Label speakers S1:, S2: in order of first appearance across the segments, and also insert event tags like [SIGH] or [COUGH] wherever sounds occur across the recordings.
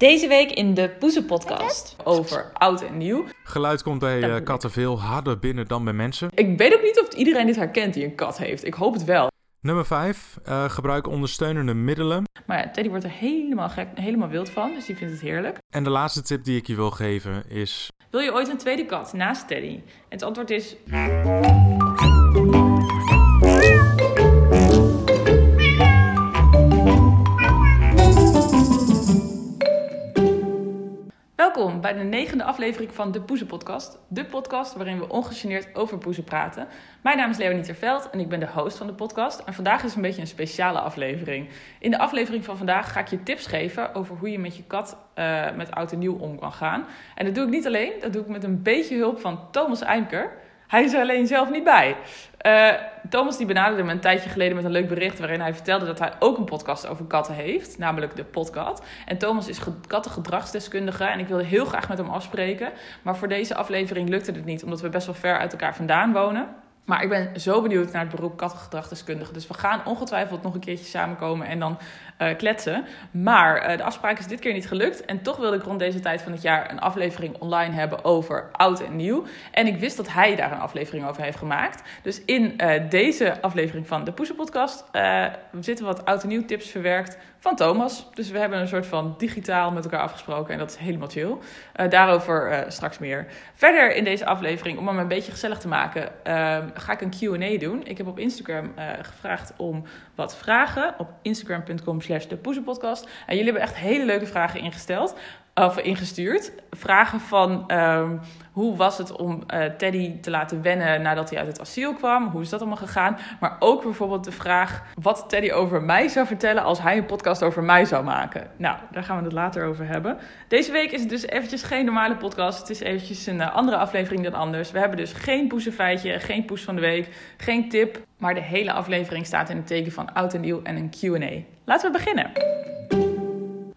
S1: Deze week in de Poezen podcast over oud en nieuw.
S2: Geluid komt bij uh, katten veel harder binnen dan bij mensen.
S1: Ik weet ook niet of iedereen dit herkent die een kat heeft. Ik hoop het wel.
S2: Nummer 5. Uh, eh, gebruik ondersteunende middelen.
S1: Maar ja, Teddy wordt er helemaal gek, helemaal wild van, dus die vindt het heerlijk.
S2: En de laatste tip die ik je wil geven is...
S1: Wil je ooit een tweede kat naast Teddy? En het antwoord is... Welkom bij de negende aflevering van de Poezen Podcast. De podcast waarin we ongegeneerd over poezen praten. Mijn naam is Leonie Terveld en ik ben de host van de podcast. En vandaag is een beetje een speciale aflevering. In de aflevering van vandaag ga ik je tips geven over hoe je met je kat uh, met oud en nieuw om kan gaan. En dat doe ik niet alleen, dat doe ik met een beetje hulp van Thomas Eimker. Hij is er alleen zelf niet bij. Uh, Thomas die benaderde me een tijdje geleden met een leuk bericht waarin hij vertelde dat hij ook een podcast over katten heeft, namelijk de Podcat. En Thomas is kattengedragsdeskundige en ik wilde heel graag met hem afspreken, maar voor deze aflevering lukte het niet omdat we best wel ver uit elkaar vandaan wonen. Maar ik ben zo benieuwd naar het beroep kattengedragsdeskundige. Dus we gaan ongetwijfeld nog een keertje samenkomen en dan uh, kletsen. Maar uh, de afspraak is dit keer niet gelukt. En toch wilde ik rond deze tijd van het jaar een aflevering online hebben over oud en nieuw. En ik wist dat hij daar een aflevering over heeft gemaakt. Dus in uh, deze aflevering van de Poezen Podcast zitten wat oud en nieuw tips verwerkt van Thomas. Dus we hebben een soort van digitaal met elkaar afgesproken. En dat is helemaal chill. daarover straks meer. Verder in deze aflevering, om hem een beetje gezellig te maken, ga ik een Q&A doen. Ik heb op Instagram gevraagd om wat vragen. Op instagram.com slash de. En jullie hebben echt hele leuke vragen ingesteld. Ingestuurd. Vragen van um, hoe was het om uh, Teddy te laten wennen nadat hij uit het asiel kwam? Hoe is dat allemaal gegaan? Maar ook bijvoorbeeld de vraag wat Teddy over mij zou vertellen als hij een podcast over mij zou maken. Nou, daar gaan we het later over hebben. Deze week is het dus eventjes geen normale podcast. Het is eventjes een uh, andere aflevering dan anders. We hebben dus geen poesenfeitje, geen poes van de week, geen tip. Maar de hele aflevering staat in het teken van oud en nieuw en een Q&A. Laten we beginnen.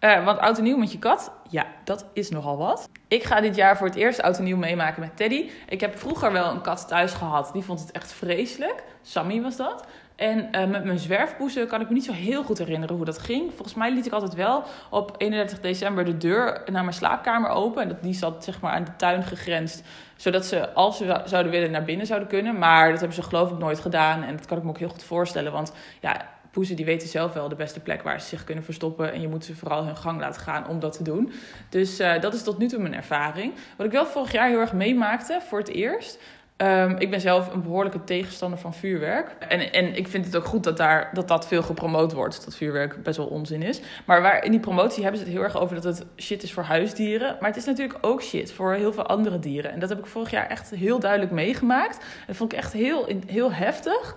S1: Uh, want oud en nieuw met je kat, ja, dat is nogal wat. Ik ga dit jaar voor het eerst oud en nieuw meemaken met Teddy. Ik heb vroeger wel een kat thuis gehad. Die vond het echt vreselijk. Sammy was dat. En uh, met mijn zwerfpoezen kan ik me niet zo heel goed herinneren hoe dat ging. Volgens mij liet ik altijd wel op 31 december de deur naar mijn slaapkamer open. En dat, die zat zeg maar aan de tuin gegrensd. Zodat ze, als ze zouden willen, naar binnen zouden kunnen. Maar dat hebben ze geloof ik nooit gedaan. En dat kan ik me ook heel goed voorstellen. Want ja, poezen die weten zelf wel de beste plek waar ze zich kunnen verstoppen. En je moet ze vooral hun gang laten gaan om dat te doen. Dus uh, dat is tot nu toe mijn ervaring. Wat ik wel vorig jaar heel erg meemaakte voor het eerst. Um, ik ben zelf een behoorlijke tegenstander van vuurwerk. En, en ik vind het ook goed dat, daar, dat dat veel gepromoot wordt. Dat vuurwerk best wel onzin is. Maar waar, in die promotie hebben ze het heel erg over dat het shit is voor huisdieren. Maar het is natuurlijk ook shit voor heel veel andere dieren. En dat heb ik vorig jaar echt heel duidelijk meegemaakt. Dat vond ik echt heel, heel heftig.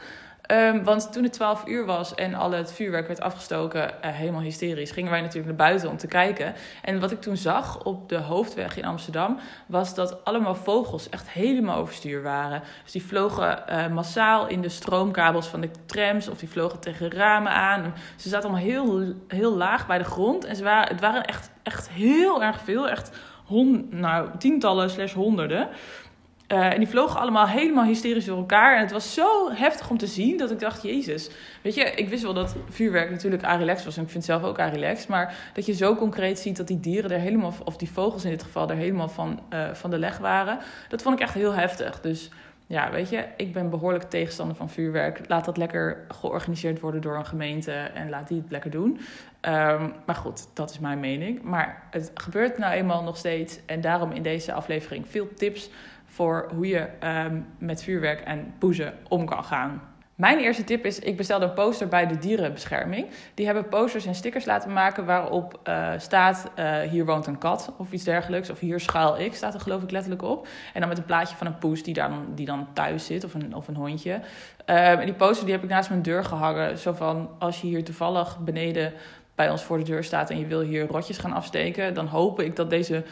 S1: Um, want toen het 12 uur was en al het vuurwerk werd afgestoken, uh, helemaal hysterisch, gingen wij natuurlijk naar buiten om te kijken. En wat ik toen zag op de hoofdweg in Amsterdam, was dat allemaal vogels echt helemaal overstuur waren. Dus die vlogen uh, massaal in de stroomkabels van de trams of die vlogen tegen ramen aan. Ze zaten allemaal heel, heel laag bij de grond en ze waren, het waren echt, echt heel erg veel, echt hond, nou, tientallen slash honderden. Uh, en die vlogen allemaal helemaal hysterisch door elkaar. En het was zo heftig om te zien dat ik dacht, jezus. Weet je, ik wist wel dat vuurwerk natuurlijk Arilex was. En ik vind het zelf ook Arilex. Maar dat je zo concreet ziet dat die dieren er helemaal... of die vogels in dit geval er helemaal van, uh, van de leg waren. Dat vond ik echt heel heftig. Dus ja, weet je, ik ben behoorlijk tegenstander van vuurwerk. Laat dat lekker georganiseerd worden door een gemeente. En laat die het lekker doen. Um, maar goed, dat is mijn mening. Maar het gebeurt nou eenmaal nog steeds. En daarom in deze aflevering veel tips voor hoe je um, met vuurwerk en poezen om kan gaan. Mijn eerste tip is, ik bestelde een poster bij de dierenbescherming. Die hebben posters en stickers laten maken waarop uh, staat, uh, hier woont een kat of iets dergelijks. Of hier schuil ik, staat er geloof ik letterlijk op. En dan met een plaatje van een poes die dan, die dan thuis zit of een, of een hondje. Um, en die poster die heb ik naast mijn deur gehangen. Zo van, als je hier toevallig beneden bij ons voor de deur staat en je wil hier rotjes gaan afsteken, dan hoop ik dat deze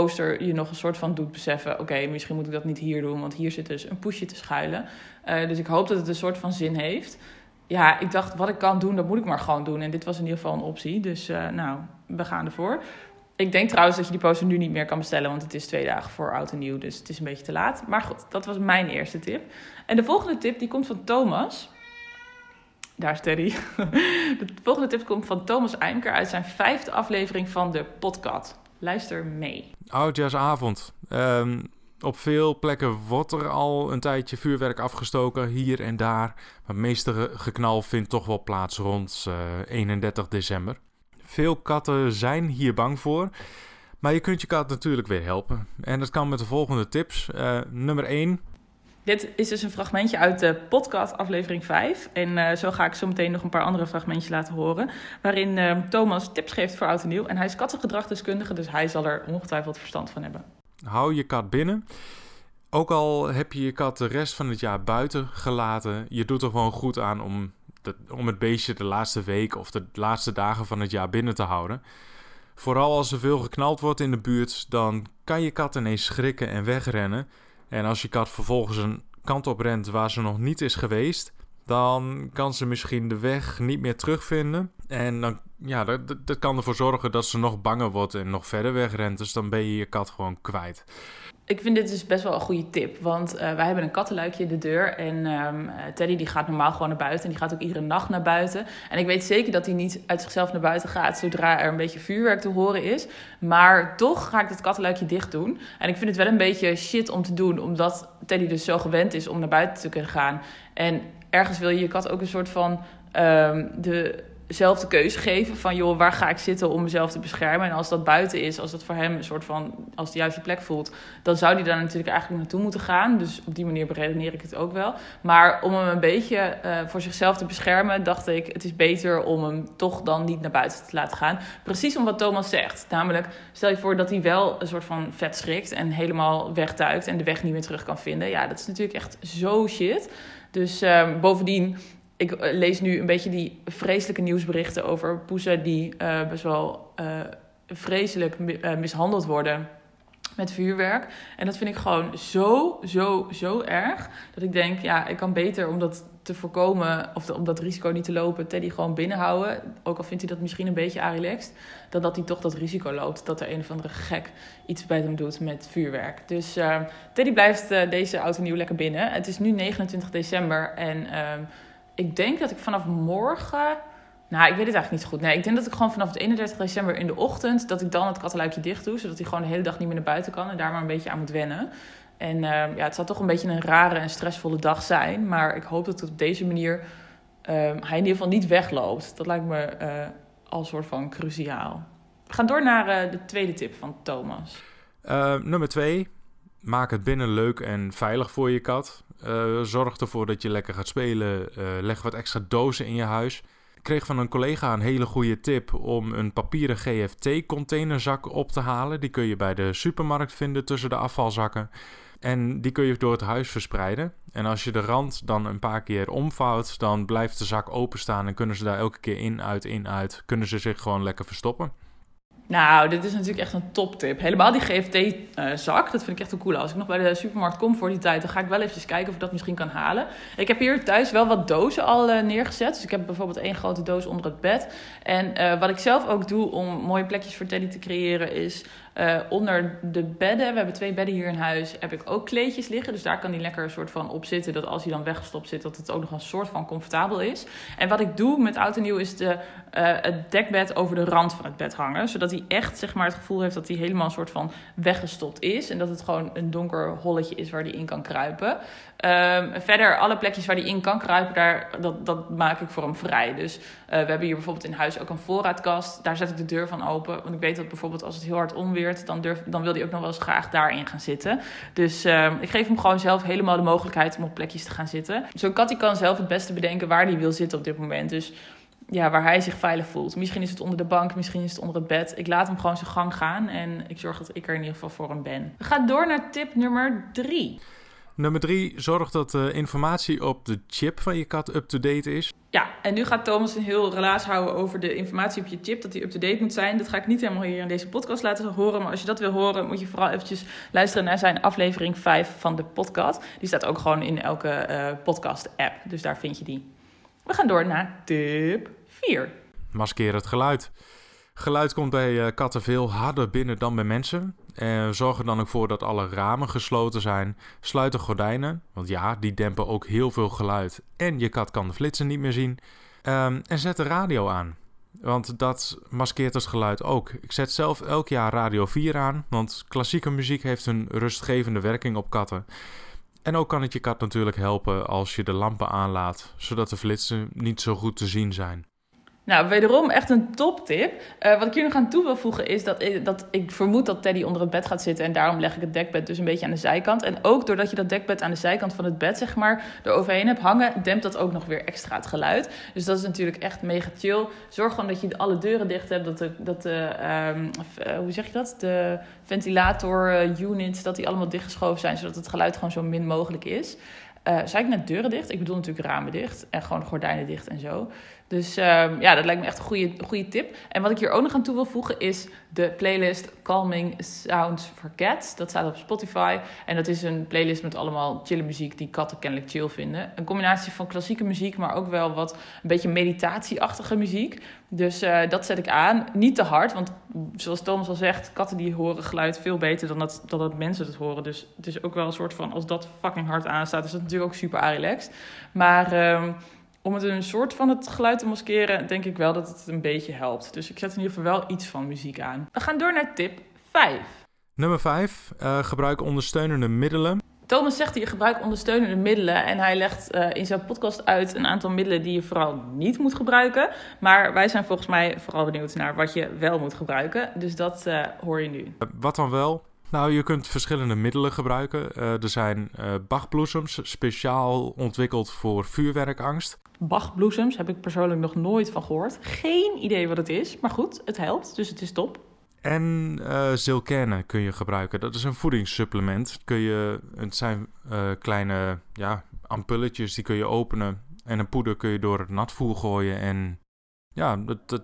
S1: poster je nog een soort van doet beseffen: oké, misschien moet ik dat niet hier doen, want hier zit dus een poesje te schuilen. Uh, dus ik hoop dat het een soort van zin heeft. Ja, ik dacht, wat ik kan doen, dat moet ik maar gewoon doen. En dit was in ieder geval een optie. Dus uh, nou, we gaan ervoor. Ik denk trouwens dat je die poster nu niet meer kan bestellen, want het is twee dagen voor oud en nieuw. Dus het is een beetje te laat. Maar goed, dat was mijn eerste tip. En de volgende tip die komt van Thomas. Daar is Teddy. [LAUGHS] De volgende tip komt van Thomas Eimker uit zijn vijfde aflevering van de podcast. Luister mee.
S2: Oudjaarsavond. Ehm, op veel plekken wordt er al een tijdje vuurwerk afgestoken, hier en daar. Maar het meeste geknal vindt toch wel plaats rond 31 december. Veel katten zijn hier bang voor. Maar je kunt je kat natuurlijk weer helpen. En dat kan met de volgende tips. Uh, nummer 1.
S1: Dit is dus een fragmentje uit de podcast aflevering 5. En uh, zo ga ik zo meteen nog een paar andere fragmentjes laten horen. Waarin uh, Thomas tips geeft voor oud en nieuw. En hij is kattengedragdeskundige, dus hij zal er ongetwijfeld verstand van hebben.
S2: Hou je kat binnen. Ook al heb je je kat de rest van het jaar buiten gelaten. Je doet er gewoon goed aan om, om het beestje de laatste week of de laatste dagen van het jaar binnen te houden. Vooral als er veel geknald wordt in de buurt, dan kan je kat ineens schrikken en wegrennen. En als je kat vervolgens een kant op rent waar ze nog niet is geweest, dan kan ze misschien de weg niet meer terugvinden. En dan, ja, dat, dat kan ervoor zorgen dat ze nog banger wordt en nog verder wegrent. Dus dan ben je je kat gewoon kwijt.
S1: Ik vind dit dus best wel een goede tip. Want uh, wij hebben een kattenluikje in de deur. En um, Teddy die gaat normaal gewoon naar buiten. En die gaat ook iedere nacht naar buiten. En ik weet zeker dat hij niet uit zichzelf naar buiten gaat zodra er een beetje vuurwerk te horen is. Maar toch ga ik het kattenluikje dicht doen. En ik vind het wel een beetje shit om te doen. Omdat Teddy dus zo gewend is om naar buiten te kunnen gaan. En ergens wil je je kat ook een soort van um, de zelf de keuze geven van joh, waar ga ik zitten om mezelf te beschermen. En als dat buiten is, als dat voor hem een soort van als de juiste plek voelt, dan zou hij daar natuurlijk eigenlijk naartoe moeten gaan. Dus op die manier beredeneer ik het ook wel. Maar om hem een beetje uh, voor zichzelf te beschermen, dacht ik, het is beter om hem toch dan niet naar buiten te laten gaan. Precies om wat Thomas zegt. Namelijk, stel je voor dat hij wel een soort van vet schrikt en helemaal wegduikt en de weg niet meer terug kan vinden. Ja, dat is natuurlijk echt zo shit. Dus uh, bovendien ik eh, lees nu een beetje die vreselijke nieuwsberichten over poezen die uh, best wel uh, vreselijk mishandeld worden met vuurwerk. En dat vind ik gewoon zo, zo, zo erg. Dat ik denk, ja, ik kan beter om dat te voorkomen, of om dat risico niet te lopen, Teddy gewoon binnenhouden. Ook al vindt hij dat misschien een beetje relaxed. Dan dat hij toch dat risico loopt dat er een of andere gek iets bij hem doet met vuurwerk. Dus Teddy blijft deze auto nieuw lekker binnen. Het is nu 29 december en. Ik denk dat ik vanaf morgen. Nou, ik weet het eigenlijk niet goed. Nee, ik denk dat ik gewoon vanaf het 31 december in de ochtend. dat ik dan het kattenluikje dicht doe. Zodat hij gewoon de hele dag niet meer naar buiten kan. En daar maar een beetje aan moet wennen. En uh, ja, het zal toch een beetje een rare en stressvolle dag zijn. Maar ik hoop dat het op deze manier. Uh, hij in ieder geval niet wegloopt. Dat lijkt me uh, al soort van cruciaal. We gaan door naar eh, de tweede tip van Thomas.
S2: nummer twee. Maak het binnen leuk en veilig voor je kat. Uh, zorg ervoor dat je lekker gaat spelen. Uh, leg wat extra dozen in je huis. Ik kreeg van een collega een hele goede tip om een papieren GFT-containerzak op te halen. Die kun je bij de supermarkt vinden tussen de afvalzakken. En die kun je door het huis verspreiden. En als je de rand dan een paar keer omvouwt, dan blijft de zak openstaan en kunnen ze daar elke keer in, uit, in, uit. Kunnen ze zich gewoon lekker verstoppen.
S1: Nou, dit is natuurlijk echt een toptip. Helemaal die GFT-zak, dat vind ik echt een cool. Als ik nog bij de supermarkt kom voor die tijd, dan ga ik wel eventjes kijken of ik dat misschien kan halen. Ik heb hier thuis wel wat dozen al uh, neergezet. Dus ik heb bijvoorbeeld één grote doos onder het bed. En uh, wat ik zelf ook doe om mooie plekjes voor Teddy te creëren, is uh, onder de bedden, we hebben twee bedden hier in huis, heb ik ook kleedjes liggen. Dus daar kan hij lekker een soort van op zitten. Dat als hij dan weggestopt zit, dat het ook nog een soort van comfortabel is. En wat ik doe met oud en nieuw is de, uh, het dekbed over de rand van het bed hangen. Zodat hij echt zeg maar, het gevoel heeft dat hij helemaal een soort van weggestopt is. En dat het gewoon een donker holletje is waar hij in kan kruipen. Um, verder, alle plekjes waar hij in kan kruipen, daar, dat, dat maak ik voor hem vrij. Dus uh, we hebben hier bijvoorbeeld in huis ook een voorraadkast. Daar zet ik de deur van open. Want ik weet dat bijvoorbeeld als het heel hard dan, dan wil hij ook nog wel eens graag daarin gaan zitten. Dus uh, ik geef hem gewoon zelf helemaal de mogelijkheid om op plekjes te gaan zitten. Zo'n kat die kan zelf het beste bedenken waar hij wil zitten op dit moment. Dus ja, waar hij zich veilig voelt. Misschien is het onder de bank, misschien is het onder het bed. Ik laat hem gewoon zijn gang gaan en ik zorg dat ik er in ieder geval voor hem ben. We gaan door naar tip nummer drie.
S2: Nummer drie, zorg dat de informatie op de chip van je kat up-to-date is.
S1: Ja, en nu gaat Thomas een heel relaas houden over de informatie op je chip, dat die up-to-date moet zijn. Dat ga ik niet helemaal hier in deze podcast laten horen, maar als je dat wil horen, moet je vooral eventjes luisteren naar zijn aflevering 5 van de podcast. Die staat ook gewoon in elke uh, podcast-app, dus daar vind je die. We gaan door naar tip 4.
S2: Maskeer het geluid. Geluid komt bij uh, katten veel harder binnen dan bij mensen. Uh, zorg er dan ook voor dat alle ramen gesloten zijn. Sluit de gordijnen, want ja, die dempen ook heel veel geluid. En je kat kan de flitsen niet meer zien. Ehm, en zet de radio aan. Want dat maskeert het geluid ook. Ik zet zelf elk jaar Radio 4 aan, want klassieke muziek heeft een rustgevende werking op katten. En ook kan het je kat natuurlijk helpen als je de lampen aanlaat, zodat de flitsen niet zo goed te zien zijn.
S1: Nou, wederom echt een toptip. Uh, wat ik hier nog aan toe wil voegen is dat ik, dat ik vermoed dat Teddy onder het bed gaat zitten. En daarom leg ik het dekbed dus een beetje aan de zijkant. En ook doordat je dat dekbed aan de zijkant van het bed, zeg maar, eroverheen hebt hangen, dempt dat ook nog weer extra het geluid. Dus dat is natuurlijk echt mega chill. Zorg gewoon dat je alle deuren dicht hebt. Dat de, dat de um, hoe zeg je dat? De ventilator units, dat die allemaal dichtgeschoven zijn. Zodat het geluid gewoon zo min mogelijk is. Uh, ik net deuren dicht? Ik bedoel natuurlijk ramen dicht. En gewoon gordijnen dicht en zo. Dus um, ja, dat lijkt me echt een goede, goede tip. En wat ik hier ook nog aan toe wil voegen is de playlist Calming Sounds for Cats. Dat staat op Spotify. En dat is een playlist met allemaal chille muziek die katten kennelijk chill vinden. Een combinatie van klassieke muziek, maar ook wel wat een beetje meditatieachtige muziek. Dus uh, dat zet ik aan. Niet te hard, want zoals Thomas al zegt, katten die horen geluid veel beter dan dat, dan dat mensen het horen. Dus het is ook wel een soort van, als dat fucking hard aanstaat, is dat natuurlijk ook super relaxed. Maar... Um, om het een soort van het geluid te maskeren, denk ik wel dat het een beetje helpt. Dus ik zet in ieder geval wel iets van muziek aan. We gaan door naar tip 5.
S2: Nummer 5. Uh, eh, gebruik ondersteunende middelen.
S1: Thomas zegt hier gebruik ondersteunende middelen. En hij legt uh, in zijn podcast uit een aantal middelen die je vooral niet moet gebruiken. Maar wij zijn volgens mij vooral benieuwd naar wat je wel moet gebruiken. Dus dat uh, hoor je nu.
S2: wat dan wel? Nou, je kunt verschillende middelen gebruiken. Uh, er zijn uh, bachbloesems, speciaal ontwikkeld voor vuurwerkangst.
S1: Bachbloesems heb ik persoonlijk nog nooit van gehoord. Geen idee wat het is, maar goed, het helpt, dus het is top.
S2: En uh, zilkerne kun je gebruiken. Dat is een voedingssupplement. Kun je, het zijn kleine ja, ampulletjes, die kun je openen. En een poeder kun je door het natvoer gooien en ja, dat,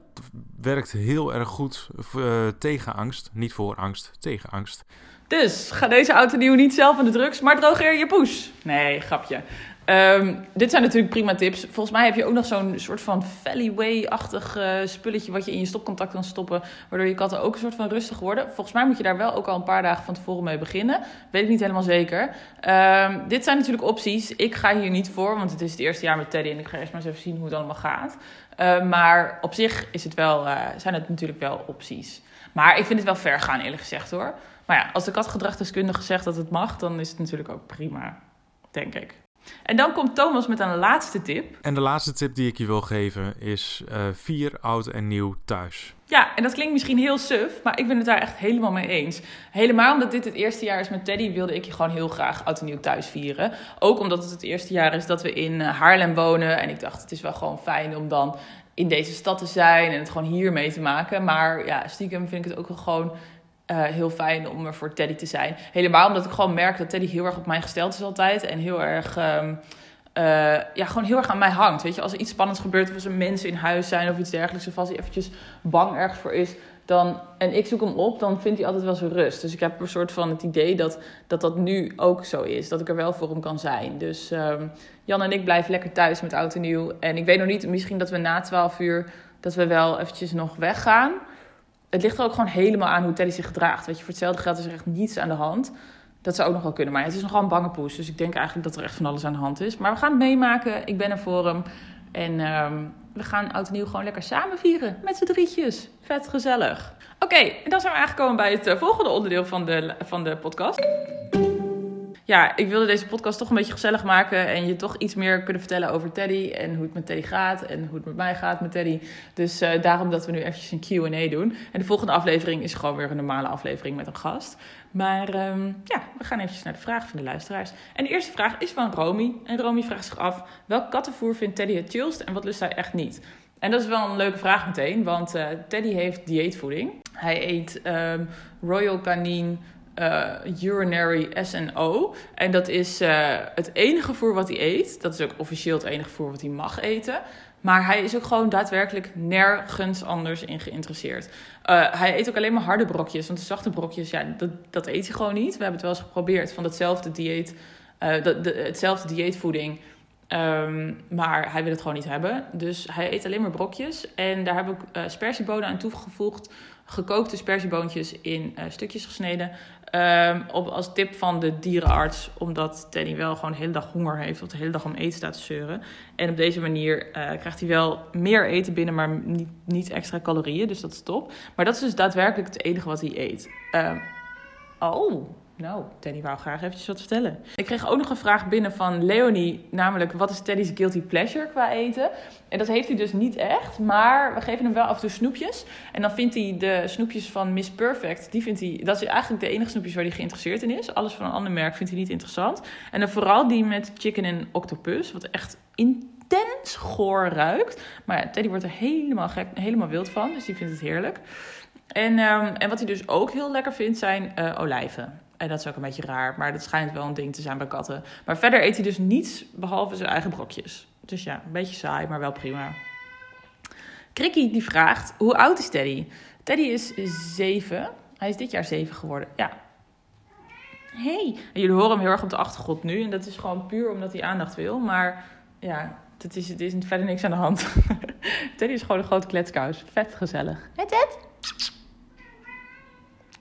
S2: werkt heel erg goed uh, tegen angst. Niet voor angst, tegen angst.
S1: Dus ga deze auto nieuw niet zelf aan de drugs, maar drogeer je poes. Nee, grapje. Um, dit zijn natuurlijk prima tips. Volgens mij heb je ook nog zo'n soort van Valley-achtig uh, spulletje wat je in je stopcontact kan stoppen, waardoor je katten ook een soort van rustig worden. Volgens mij moet je daar wel ook al een paar dagen van tevoren mee beginnen. Weet ik niet helemaal zeker. Um, dit zijn natuurlijk opties. Ik ga hier niet voor, want het is het eerste jaar met Teddy en ik ga eerst maar eens even zien hoe het allemaal gaat. Uh, maar op zich is het wel, uh, zijn het natuurlijk wel opties. Maar ik vind het wel ver gaan, eerlijk gezegd hoor. Maar ja, als de katgedragdeskundige zegt dat het mag, dan is het natuurlijk ook prima, denk ik. En dan komt Thomas met een laatste tip.
S2: En de laatste tip die ik je wil geven is uh, vier oud en nieuw thuis.
S1: Ja, en dat klinkt misschien heel suf, maar ik ben het daar echt helemaal mee eens. Helemaal omdat dit het eerste jaar is met Teddy, wilde ik je gewoon heel graag oud en nieuw thuis vieren. Ook omdat het het eerste jaar is dat we in eh, Haarlem wonen. En ik dacht, het is wel gewoon fijn om dan in deze stad te zijn en het gewoon hier mee te maken. Maar ja, stiekem vind ik het ook wel gewoon uh, heel fijn om er voor Teddy te zijn. Helemaal omdat ik gewoon merk dat Teddy heel erg op mij gesteld is altijd. En heel erg, um, uh, ja, gewoon heel erg aan mij hangt. Weet je, als er iets spannends gebeurt of als er mensen in huis zijn of iets dergelijks. Of als hij eventjes bang ergens voor is. Dan, en ik zoek hem op, dan vindt hij altijd wel zijn rust. Dus ik heb een soort van het idee dat dat, dat nu ook zo is. Dat ik er wel voor hem kan zijn. Dus um, Jan en ik blijven lekker thuis met oud en nieuw. En ik weet nog niet, misschien dat we na 12 uur... dat we wel eventjes nog weggaan het ligt er ook gewoon helemaal aan hoe Teddy zich gedraagt. Weet je, voor hetzelfde geld is er echt niets aan de hand. Dat zou ook nog wel kunnen. Maar het is nogal een bange poes. Dus ik denk eigenlijk dat er echt van alles aan de hand is. Maar we gaan het meemaken. Ik ben er voor hem. En um, we gaan oud en nieuw gewoon lekker samen vieren. Met z'n drietjes. Vet gezellig. Oké, en dan zijn we aangekomen bij het uh, volgende onderdeel van de, van de podcast ja, ik wilde deze podcast toch een beetje gezellig maken. En je toch iets meer kunnen vertellen over Teddy. En hoe het met Teddy gaat. En hoe het met mij gaat met Teddy. Dus uh, daarom dat we nu eventjes een QA doen. En de volgende aflevering is gewoon weer een normale aflevering met een gast. Maar um, ja, we gaan eventjes naar de vragen van de luisteraars. En de eerste vraag is van Romy. En Romy vraagt zich af: welk kattenvoer vindt Teddy het chillst en wat lust hij echt niet? En dat is wel een leuke vraag meteen, want uh, Teddy heeft dieetvoeding. Hij eet um, Royal Canin uh, urinary SNO. En dat is uh, het enige voer wat hij eet. Dat is ook officieel het enige voer wat hij mag eten. Maar hij is ook gewoon daadwerkelijk nergens anders in geïnteresseerd. Uh, hij eet ook alleen maar harde brokjes. Want de zachte brokjes, ja, dat, dat eet hij gewoon niet. We hebben het wel eens geprobeerd van hetzelfde dieet, de, de, hetzelfde dieetvoeding. Um, maar hij wil het gewoon niet hebben. Dus hij eet alleen maar brokjes. En daar heb ik uh, aan toegevoegd gekookte sperzieboontjes in stukjes gesneden. Um, op, als tip van de dierenarts, omdat Teddy wel gewoon de hele dag honger heeft of de hele dag om eten staat te zeuren. En op deze manier uh, krijgt hij wel meer eten binnen, maar niet, niet, extra calorieën, dus dat is top. Maar dat is dus daadwerkelijk het enige wat hij eet. Um, oh, nou, Teddy wou graag eventjes wat vertellen. Ik kreeg ook nog een vraag binnen van Leonie, namelijk wat is Teddy's guilty pleasure qua eten? En dat heeft hij dus niet echt, maar we geven hem wel af en toe snoepjes. En dan vindt hij de snoepjes van Miss Perfect, die vindt hij, dat is eigenlijk de enige snoepjes waar hij geïnteresseerd in is. Alles van een ander merk vindt hij niet interessant. En dan vooral die met chicken en octopus, wat echt intens goor ruikt. Maar Teddy wordt er helemaal gek, helemaal wild van, dus die vindt het heerlijk. En, um, en wat hij dus ook heel lekker vindt zijn uh, olijven. En dat is ook een beetje raar, maar dat schijnt wel een ding te zijn bij katten. Maar verder eet hij dus niets behalve zijn eigen brokjes. Dus ja, een beetje saai, maar wel prima. Krikkie die vraagt, hoe oud is Teddy? Teddy is zeven. Hij is dit jaar zeven geworden, ja. Hey. En jullie horen hem heel erg op de achtergrond nu. En dat is gewoon puur omdat hij aandacht wil. Maar ja, het is, het is verder niks aan de hand. [LAUGHS] Teddy is gewoon een grote kletskous. Vet gezellig. Hé Ted?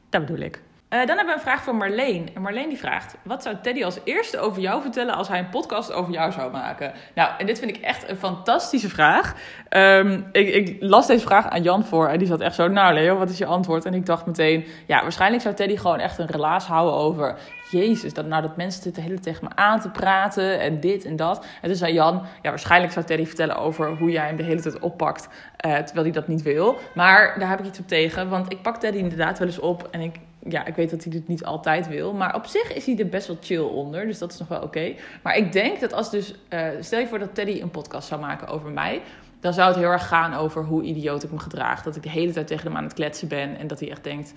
S1: Dat bedoel ik. Uh, dan hebben we een vraag van Marleen. En Marleen die vraagt: Wat zou Teddy als eerste over jou vertellen als hij een podcast over jou zou maken? Nou, en dit vind ik echt een fantastische vraag. Um, ik, ik, las deze vraag aan Jan voor en die zat echt zo: Nou, Leo, wat is je antwoord? En ik dacht meteen: Ja, waarschijnlijk zou Teddy gewoon echt een relaas houden over. Jezus, dat, nou, dat mensen zitten de hele tegen me aan te praten en dit en dat. En toen zei Jan, ja, waarschijnlijk zou Teddy vertellen over hoe jij hem de hele tijd oppakt, uh, terwijl hij dat niet wil. Maar daar heb ik iets op tegen, want ik pak Teddy inderdaad wel eens op en ik, ja, ik weet dat hij dit niet altijd wil. Maar op zich is hij er best wel chill onder. Dus dat is nog wel oké. Maar ik denk dat als dus. Uh, stel je voor dat Teddy een podcast zou maken over mij. Dan zou het heel erg gaan over hoe idioot ik me gedraag. Dat ik de hele tijd tegen hem aan het kletsen ben. En dat hij echt denkt.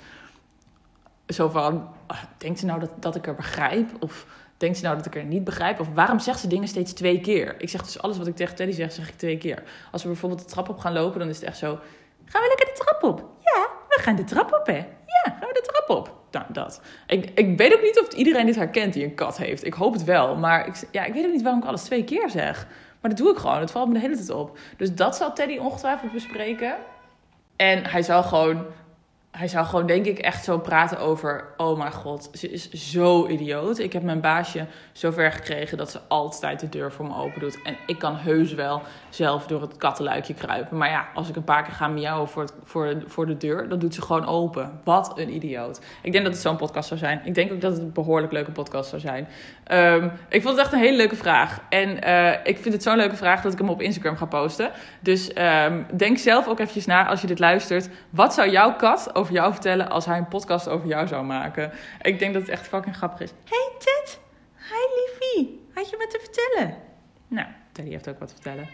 S1: Zo van. Uh, denkt ze nou dat, dat ik er begrijp? Of denkt ze nou dat ik er niet begrijp? Of waarom zegt ze dingen steeds twee keer? Ik zeg dus alles wat ik tegen Teddy zeg, zeg ik twee keer. Als we bijvoorbeeld de trap op gaan lopen, dan is het echt zo. Gaan we lekker de trap op? Ja, we gaan de trap op, hè? Ja, gaan we de trap op? Nou, dat. Ik, ik weet ook niet of iedereen dit herkent die een kat heeft. Ik hoop het wel. Maar ik, ja, ik weet ook niet waarom ik alles twee keer zeg. Maar dat doe ik gewoon. Het valt me de hele tijd op. Dus dat zal Teddy ongetwijfeld bespreken. En hij zal gewoon hij zou gewoon, denk ik, echt zo praten over: Oh mijn god, ze is zo idioot. Ik heb mijn baasje zover gekregen dat ze altijd de deur voor me open doet. En ik kan heus wel zelf door het kattenluikje kruipen. Maar ja, als ik een paar keer ga miauwen voor, voor, voor de deur, dan doet ze gewoon open. Wat een idioot. Ik denk dat het zo'n podcast zou zijn. Ik denk ook dat het een behoorlijk leuke podcast zou zijn. Um, ik vond het echt een hele leuke vraag. En uh, ik vind het zo'n leuke vraag dat ik hem op Instagram ga posten. Dus um, denk zelf ook eventjes na als je dit luistert. Wat zou jouw kat over jou vertellen als hij een podcast over jou zou maken? Ik denk dat het echt fucking grappig is. Hey Ted, hi liefie, had je wat te vertellen? Nou, Teddy heeft ook wat te vertellen.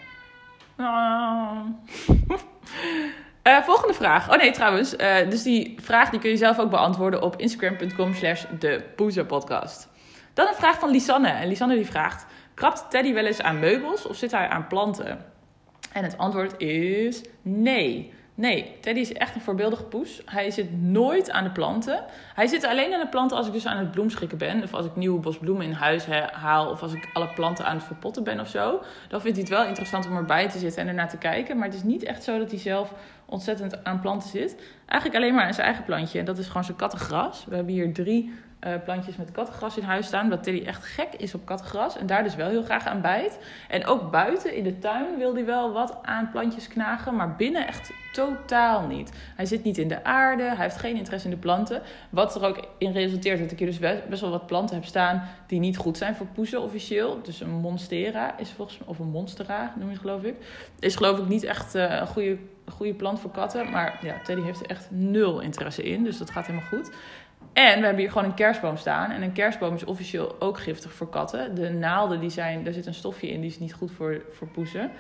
S1: Oh. uh, [LAUGHS] volgende vraag. Oh nee, trouwens. Uh, dus die vraag die kun je zelf ook beantwoorden op instagram.com slash de podcast. Dan een vraag van Lisanne. En Lisanne die vraagt... Krabt Teddy wel eens aan meubels of zit hij aan planten? En het antwoord is nee. Nee, Teddy is echt een voorbeeldige poes. Hij zit nooit aan de planten. Hij zit alleen aan de planten als ik dus aan het bloemschikken ben. Of als ik nieuwe bos bloemen in huis haal. Of als ik alle planten aan het verpotten ben of zo. Dan vindt hij het wel interessant om erbij te zitten en ernaar te kijken. Maar het is niet echt zo dat hij zelf ontzettend aan planten zit. Eigenlijk alleen maar aan zijn eigen plantje. En dat is gewoon zijn kattengras. We hebben hier drie uh, plantjes met kattengras in huis staan. Wat Teddy echt gek is op kattengras. En daar dus wel heel graag aan bijt. En ook buiten in de tuin wil hij wel wat aan plantjes knagen. Maar binnen echt totaal niet. Hij zit niet in de aarde. Hij heeft geen interesse in de planten. Wat er ook in resulteert dat ik hier dus best wel wat planten heb staan. Die niet goed zijn voor poezen officieel. Dus een monstera is volgens mij. Of een monstera noem je het geloof ik. Is geloof ik niet echt uh, een goede, goede plant voor katten. Maar ja, Teddy heeft er echt nul interesse in. Dus dat gaat helemaal goed. En we hebben hier gewoon een kerstboom staan. En een kerstboom is officieel ook giftig voor katten. De naalden, die zijn, daar zit een stofje in, die is niet goed voor, voor poezen.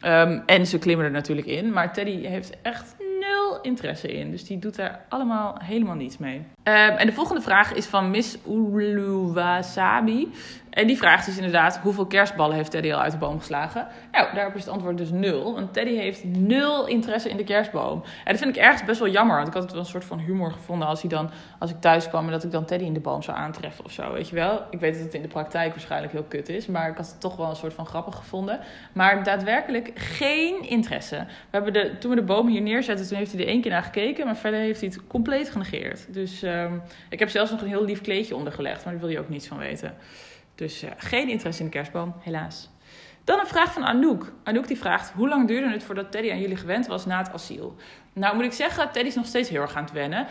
S1: Um, en ze klimmen er natuurlijk in. Maar Teddy heeft echt nul interesse in. Dus die doet daar allemaal helemaal niets mee. Um, en de volgende vraag is van Miss Uluwasabi. En die vraagt dus inderdaad, hoeveel kerstballen heeft Teddy al uit de boom geslagen? Nou, daarop is het antwoord dus nul. Want Teddy heeft nul interesse in de kerstboom. En dat vind ik ergens best wel jammer. Want ik had het wel een soort van humor gevonden als, hij dan, als ik thuis kwam... en dat ik dan Teddy in de boom zou aantreffen of zo, weet je wel. Ik weet dat het in de praktijk waarschijnlijk heel kut is. Maar ik had het toch wel een soort van grappig gevonden. Maar daadwerkelijk geen interesse. We hebben de, toen we de boom hier neerzetten, toen heeft hij er één keer naar gekeken... maar verder heeft hij het compleet genegeerd. Dus um, ik heb zelfs nog een heel lief kleedje ondergelegd... maar daar wil je ook niets van weten. Dus uh, geen interesse in de kerstboom, helaas. Dan een vraag van Anouk. Anouk die vraagt, hoe lang duurde het voordat Teddy aan jullie gewend was na het asiel? Nou moet ik zeggen, Teddy is nog steeds heel erg aan het wennen. Um,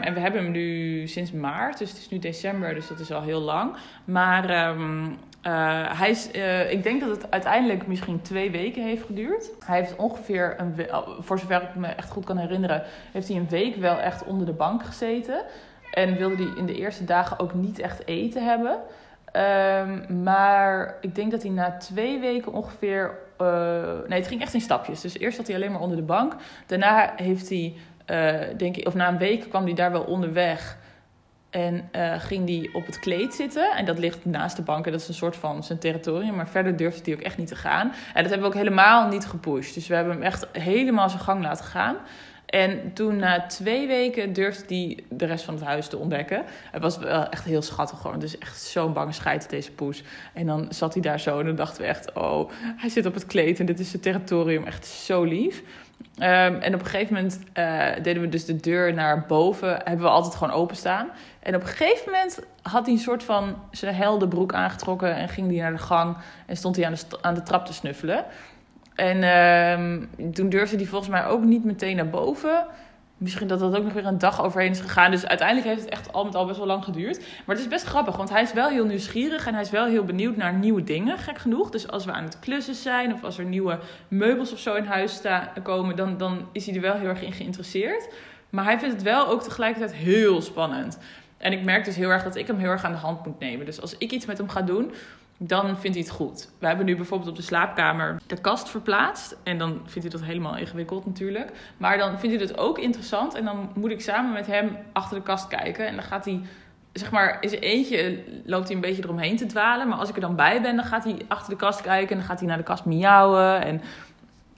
S1: en we hebben hem nu sinds maart, dus het is nu december, dus dat is al heel lang. Maar um, uh, hij is, uh, ik denk dat het uiteindelijk misschien twee weken heeft geduurd. Hij heeft ongeveer, een voor zover ik me echt goed kan herinneren, heeft hij een week wel echt onder de bank gezeten. En wilde hij in de eerste dagen ook niet echt eten hebben. Um, maar ik denk dat hij na twee weken ongeveer. Uh, nee, het ging echt in stapjes. Dus eerst zat hij alleen maar onder de bank. Daarna heeft hij, uh, denk ik, of na een week kwam hij daar wel onderweg. En uh, ging hij op het kleed zitten. En dat ligt naast de bank. En dat is een soort van zijn territorium. Maar verder durfde hij ook echt niet te gaan. En dat hebben we ook helemaal niet gepusht. Dus we hebben hem echt helemaal zijn gang laten gaan. En toen na twee weken durfde hij de rest van het huis te ontdekken. Het was wel echt heel schattig gewoon. Dus echt zo'n bange scheid deze poes. En dan zat hij daar zo en dan dachten we echt... oh, hij zit op het kleed en dit is zijn territorium. Echt zo lief. Um, en op een gegeven moment uh, deden we dus de deur naar boven. Hebben we altijd gewoon openstaan. En op een gegeven moment had hij een soort van zijn heldenbroek aangetrokken... en ging hij naar de gang en stond hij aan de, aan de trap te snuffelen... En uh, toen durfde hij volgens mij ook niet meteen naar boven. Misschien dat dat ook nog weer een dag overheen is gegaan. Dus uiteindelijk heeft het echt al met al best wel lang geduurd. Maar het is best grappig, want hij is wel heel nieuwsgierig en hij is wel heel benieuwd naar nieuwe dingen, gek genoeg. Dus als we aan het klussen zijn of als er nieuwe meubels of zo in huis staan, komen, dan, dan is hij er wel heel erg in geïnteresseerd. Maar hij vindt het wel ook tegelijkertijd heel spannend. En ik merk dus heel erg dat ik hem heel erg aan de hand moet nemen. Dus als ik iets met hem ga doen, dan vindt hij het goed. We hebben nu bijvoorbeeld op de slaapkamer de kast verplaatst. En dan vindt hij dat helemaal ingewikkeld natuurlijk. Maar dan vindt hij het ook interessant. En dan moet ik samen met hem achter de kast kijken. En dan gaat hij, zeg maar, zijn eentje loopt hij een beetje eromheen te dwalen. Maar als ik er dan bij ben, dan gaat hij achter de kast kijken. En dan gaat hij naar de kast miauwen. En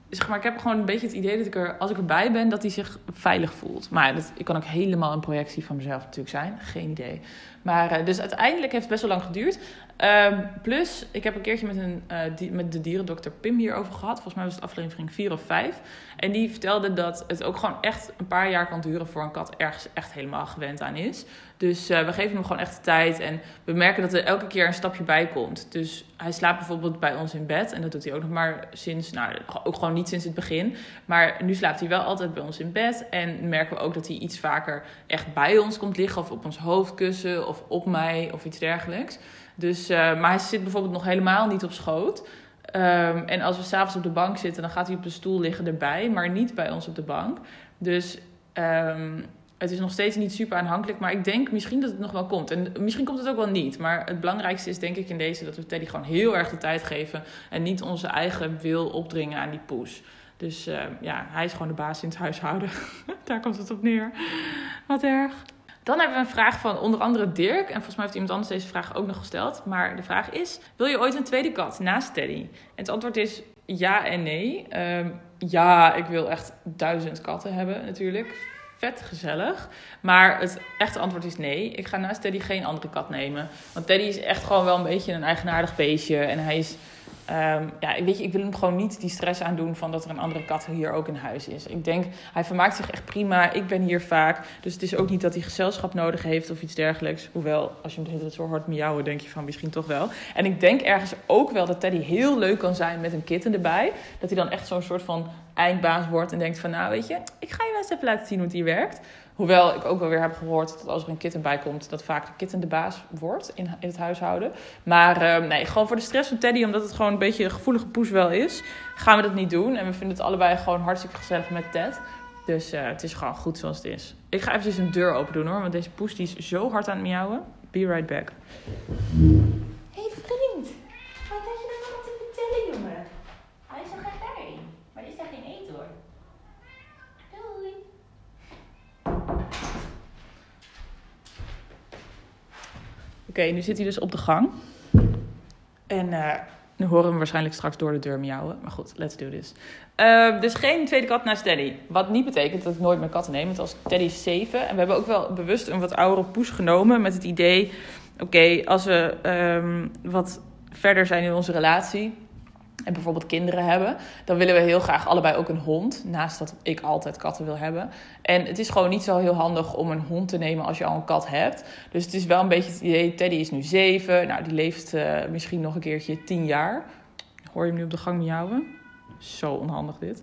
S1: zeg maar, ik heb gewoon een beetje het idee dat ik er, als ik erbij ben, dat hij zich veilig voelt. Maar dat, ik kan ook helemaal een projectie van mezelf natuurlijk zijn. Geen idee. Maar dus uiteindelijk heeft het best wel lang geduurd. Um, plus, ik heb een keertje met, een, die, met de dierendokter Pim hierover gehad. Volgens mij was het aflevering 4 of 5. En die vertelde dat het ook gewoon echt een paar jaar kan duren voor een kat ergens echt helemaal gewend aan is. Dus uh, we geven hem gewoon echt de tijd. En we merken dat er elke keer een stapje bij komt. Dus hij slaapt bijvoorbeeld bij ons in bed. En dat doet hij ook nog maar sinds, nou ook gewoon niet sinds het begin. Maar nu slaapt hij wel altijd bij ons in bed. En merken we ook dat hij iets vaker echt bij ons komt liggen. Of op ons hoofdkussen of op mij of iets dergelijks. Dus, uh, maar hij zit bijvoorbeeld nog helemaal niet op schoot. Um, en als we s'avonds op de bank zitten, dan gaat hij op de stoel liggen erbij, maar niet bij ons op de bank. Dus um, het is nog steeds niet super aanhankelijk, maar ik denk misschien dat het nog wel komt. En misschien komt het ook wel niet. Maar het belangrijkste is denk ik in deze dat we Teddy gewoon heel erg de tijd geven en niet onze eigen wil opdringen aan die poes. Dus uh, ja, hij is gewoon de baas in het huishouden. [LAUGHS] Daar komt het op neer. Wat erg. Dan hebben we een vraag van onder andere Dirk. En volgens mij heeft iemand anders deze vraag ook nog gesteld. Maar de vraag is: Wil je ooit een tweede kat naast Teddy? En het antwoord is ja en nee. Um, ja, ik wil echt duizend katten hebben natuurlijk. Vet gezellig. Maar het echte antwoord is nee. Ik ga naast Teddy geen andere kat nemen. Want Teddy is echt gewoon wel een beetje een eigenaardig beestje. En hij is Um, ja, weet je, ik wil hem gewoon niet die stress aandoen van dat er een andere kat hier ook in huis is. Ik denk, hij vermaakt zich echt prima. Ik ben hier vaak. Dus het is ook niet dat hij gezelschap nodig heeft of iets dergelijks. Hoewel, als je hem de hele zo hard miauwen, denk je van misschien toch wel. En ik denk ergens ook wel dat Teddy heel leuk kan zijn met een kitten erbij. Dat hij dan echt zo'n soort van eindbaas wordt en denkt van, nou weet je, ik ga je wel eens even laten zien hoe die werkt. Hoewel ik ook wel weer heb gehoord dat als er een kitten bij komt, dat vaak de kitten de baas wordt in, in het huishouden. Maar uh, nee, gewoon voor de stress van Teddy, omdat het gewoon een beetje een gevoelige poes wel is, gaan we dat niet doen. En we vinden het allebei gewoon hartstikke gezellig met Ted. Dus uh, het is gewoon goed zoals het is. Ik ga eventjes een deur open doen hoor, want deze poes die is zo hard aan het miauwen. Be right back.
S3: Hey vriend,
S1: okay, nu zit hij dus op de gang. En uh, nu horen we hem waarschijnlijk straks door de deur miauwen. Maar goed, let's do this. Uh, dus geen tweede kat naast Teddy. Wat niet betekent dat ik nooit mijn katten neem. Want als Teddy is 7. En we hebben ook wel bewust een wat oudere poes genomen. Met het idee, oké, als we um, wat verder zijn in onze relatie en bijvoorbeeld kinderen hebben, dan willen we heel graag allebei ook een hond. Naast dat ik altijd katten wil hebben. En het is gewoon niet zo heel handig om een hond te nemen als je al een kat hebt. Dus het is wel een beetje het idee, Teddy is nu zeven. Nou, die leeft uh, misschien nog een keertje tien jaar. Hoor je hem nu op de gang miauwen? Zo onhandig dit.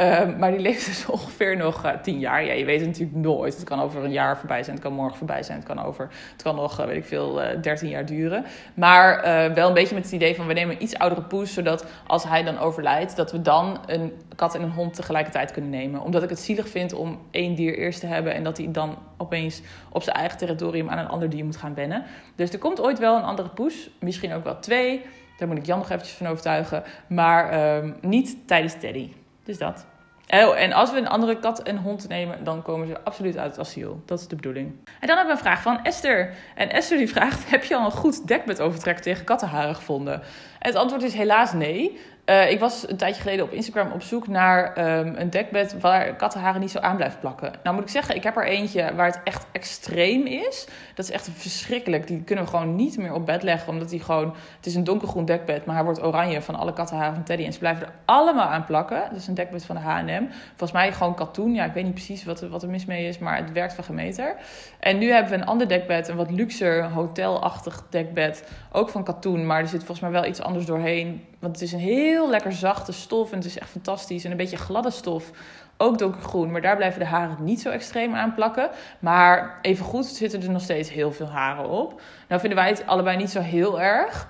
S1: Uh, maar die leeft dus [LAUGHS] ongeveer nog uh, tien jaar. Ja, je weet het natuurlijk nooit. Het kan over een jaar voorbij zijn, het kan morgen voorbij zijn, het kan, over, het kan nog, uh, weet ik veel, dertien jaar duren. Maar wel een beetje met het idee van we nemen een iets oudere poes, zodat als hij dan overlijdt, dat we dan een kat en een hond tegelijkertijd kunnen nemen. Omdat ik het zielig vind om één dier eerst te hebben en dat hij dan opeens op zijn eigen territorium aan een ander dier moet gaan wennen. Dus er komt ooit wel een andere poes, misschien ook wel twee. Daar moet ik Jan nog eventjes van overtuigen. Maar uh, niet tijdens Teddy. Dus dat. Oh, en als we een andere kat en hond nemen, dan komen ze absoluut uit het asiel. Dat is de bedoeling. En dan hebben we een vraag van Esther. En Esther die vraagt, [LAUGHS] heb je al een goed dekbedovertrek tegen kattenharen gevonden? Het antwoord is helaas nee. Uh, ik was een tijdje geleden op Instagram op zoek naar um, een dekbed waar kattenharen niet zo aan blijven plakken. Nou moet ik zeggen, ik heb er eentje waar het echt extreem is. Dat is echt verschrikkelijk. Die kunnen we gewoon niet meer op bed leggen, omdat die gewoon... Het is een donkergroen dekbed, maar hij wordt oranje van alle kattenharen van Teddy. En ze blijven er allemaal aan plakken. Dat is een dekbed van de H&M. Volgens mij gewoon katoen. Ja, ik weet niet precies wat, wat er mis mee is, maar het werkt van gemeter. En nu hebben we een ander dekbed, een wat luxer, hotelachtig dekbed. Ook van katoen, maar er zit volgens mij wel iets anders doorheen want het is een heel lekker zachte stof en het is echt fantastisch. En een beetje gladde stof. Ook donkergroen, maar daar blijven de haren niet zo extreem aan plakken. Maar evengoed zitten er nog steeds heel veel haren op. Nou vinden wij het allebei niet zo heel erg.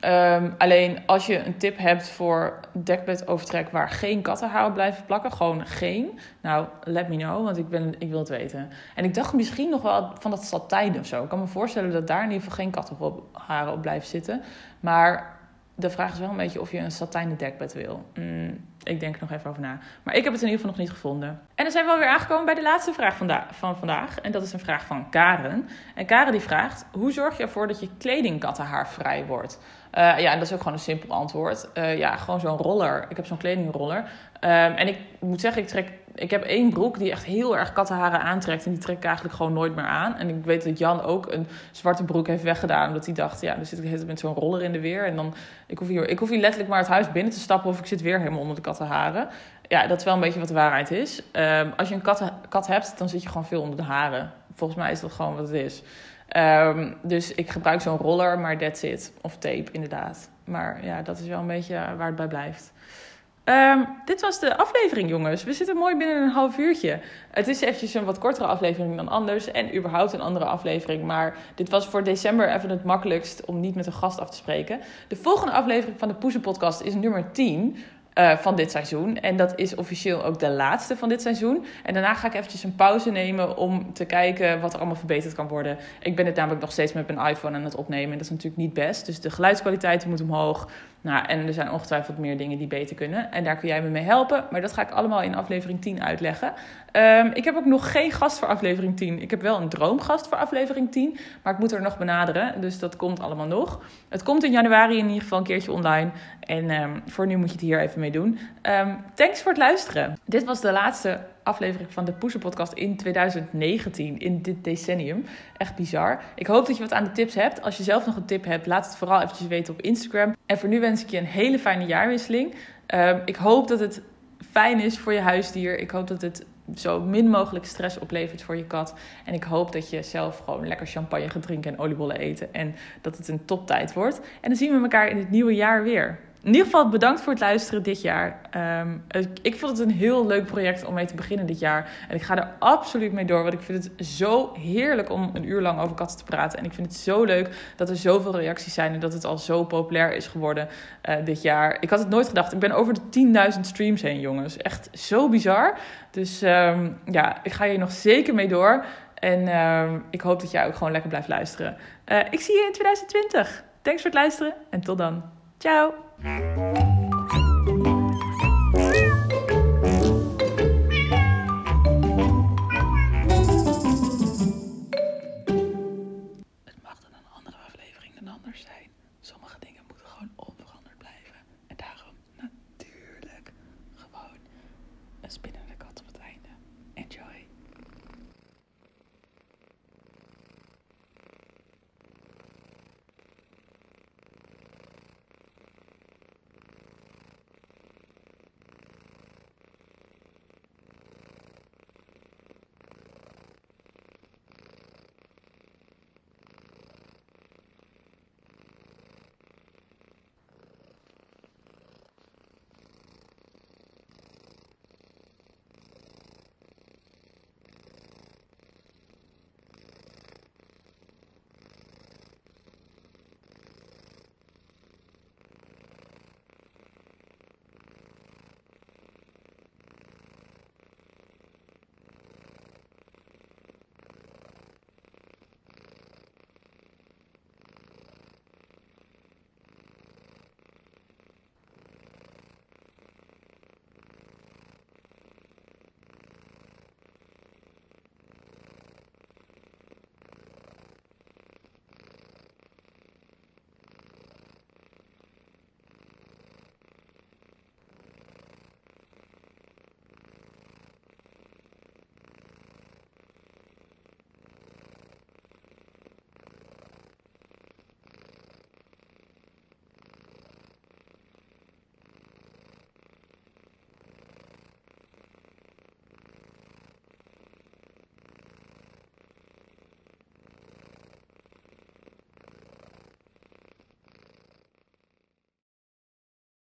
S1: Um, alleen als je een tip hebt voor dekbedovertrek waar geen kattenharen blijven plakken, gewoon geen. Nou, let me know, want ik, ben, ik wil het weten. En ik dacht misschien nog wel van dat satijn of zo. Ik kan me voorstellen dat daar in ieder geval geen kattenharen op blijven zitten. Maar de vraag is wel een beetje of je een satijnen dekbed wil. Mm, ik denk er nog even over na. Maar ik heb het in ieder geval nog niet gevonden. En dan zijn we alweer aangekomen bij de laatste vraag van vandaag. En dat is een vraag van Karen. En Karen die vraagt: hoe zorg je ervoor dat je kleding kattenhaar vrij wordt? Uh, ja, en dat is ook gewoon een simpel antwoord. Uh, ja, gewoon zo'n roller. Ik heb zo'n kledingroller. Um, en ik moet zeggen, ik trek ik heb één broek die echt heel erg kattenharen aantrekt. En die trek ik eigenlijk gewoon nooit meer aan. En ik weet dat Jan ook een zwarte broek heeft weggedaan. Omdat hij dacht, ja, dan zit ik met zo'n roller in de weer. En dan, ik hoef, hier, ik hoef hier letterlijk maar het huis binnen te stappen. Of ik zit weer helemaal onder de kattenharen. Ja, dat is wel een beetje wat de waarheid is. Um, als je een kat, kat hebt, dan zit je gewoon veel onder de haren. Volgens mij is dat gewoon wat het is. Um, dus ik gebruik zo'n roller, maar that's it. Of tape, inderdaad. Maar ja, dat is wel een beetje waar het bij blijft. Um, dit was de aflevering, jongens. We zitten mooi binnen een half uurtje. Het is eventjes een wat kortere aflevering dan anders. En überhaupt een andere aflevering. Maar dit was voor december even het makkelijkst om niet met een gast af te spreken. De volgende aflevering van de Poezen Podcast is nummer 10. Uh, van dit seizoen. En dat is officieel ook de laatste van dit seizoen. En daarna ga ik eventjes een pauze nemen om te kijken wat er allemaal verbeterd kan worden. Ik ben het namelijk nog steeds met mijn iPhone aan het opnemen. En dat is natuurlijk niet best. Dus de geluidskwaliteit moet omhoog. Nou, en er zijn ongetwijfeld meer dingen die beter kunnen. En daar kun jij me mee helpen. Maar dat ga ik allemaal in aflevering 10 uitleggen. Um, ik heb ook nog geen gast voor aflevering 10. Ik heb wel een droomgast voor aflevering 10. Maar ik moet er nog benaderen. Dus dat komt allemaal nog. Het komt in januari in ieder geval een keertje online. En um, voor nu moet je het hier even mee doen. Um, thanks voor het luisteren. Dit was de laatste aflevering van de Poeser Podcast in 2019, in dit decennium. Echt bizar. Ik hoop dat je wat aan de tips hebt. Als je zelf nog een tip hebt, laat het vooral eventjes weten op Instagram. En voor nu wens ik je een hele fijne jaarwisseling. Uh, ik hoop dat het fijn is voor je huisdier. Ik hoop dat het zo min mogelijk stress oplevert voor je kat. En ik hoop dat je zelf gewoon lekker champagne gaat drinken en oliebollen eten. En dat het een toptijd wordt. En dan zien we elkaar in het nieuwe jaar weer in ieder geval bedankt voor het luisteren dit jaar. Um, ik vond het een heel leuk project om mee te beginnen dit jaar. En ik ga er absoluut mee door. Want ik vind het zo heerlijk om een uur lang over katten te praten. En ik vind het zo leuk dat er zoveel reacties zijn. En dat het al zo populair is geworden uh, dit jaar. Ik had het nooit gedacht. Ik ben over de 10.000 streams heen, jongens. Echt zo bizar. Dus um, ja, ik ga hier nog zeker mee door. En um, ik hoop dat jij ook gewoon lekker blijft luisteren. Uh, ik zie je in 2020. Thanks voor het luisteren en tot dan. Ciao! Bye.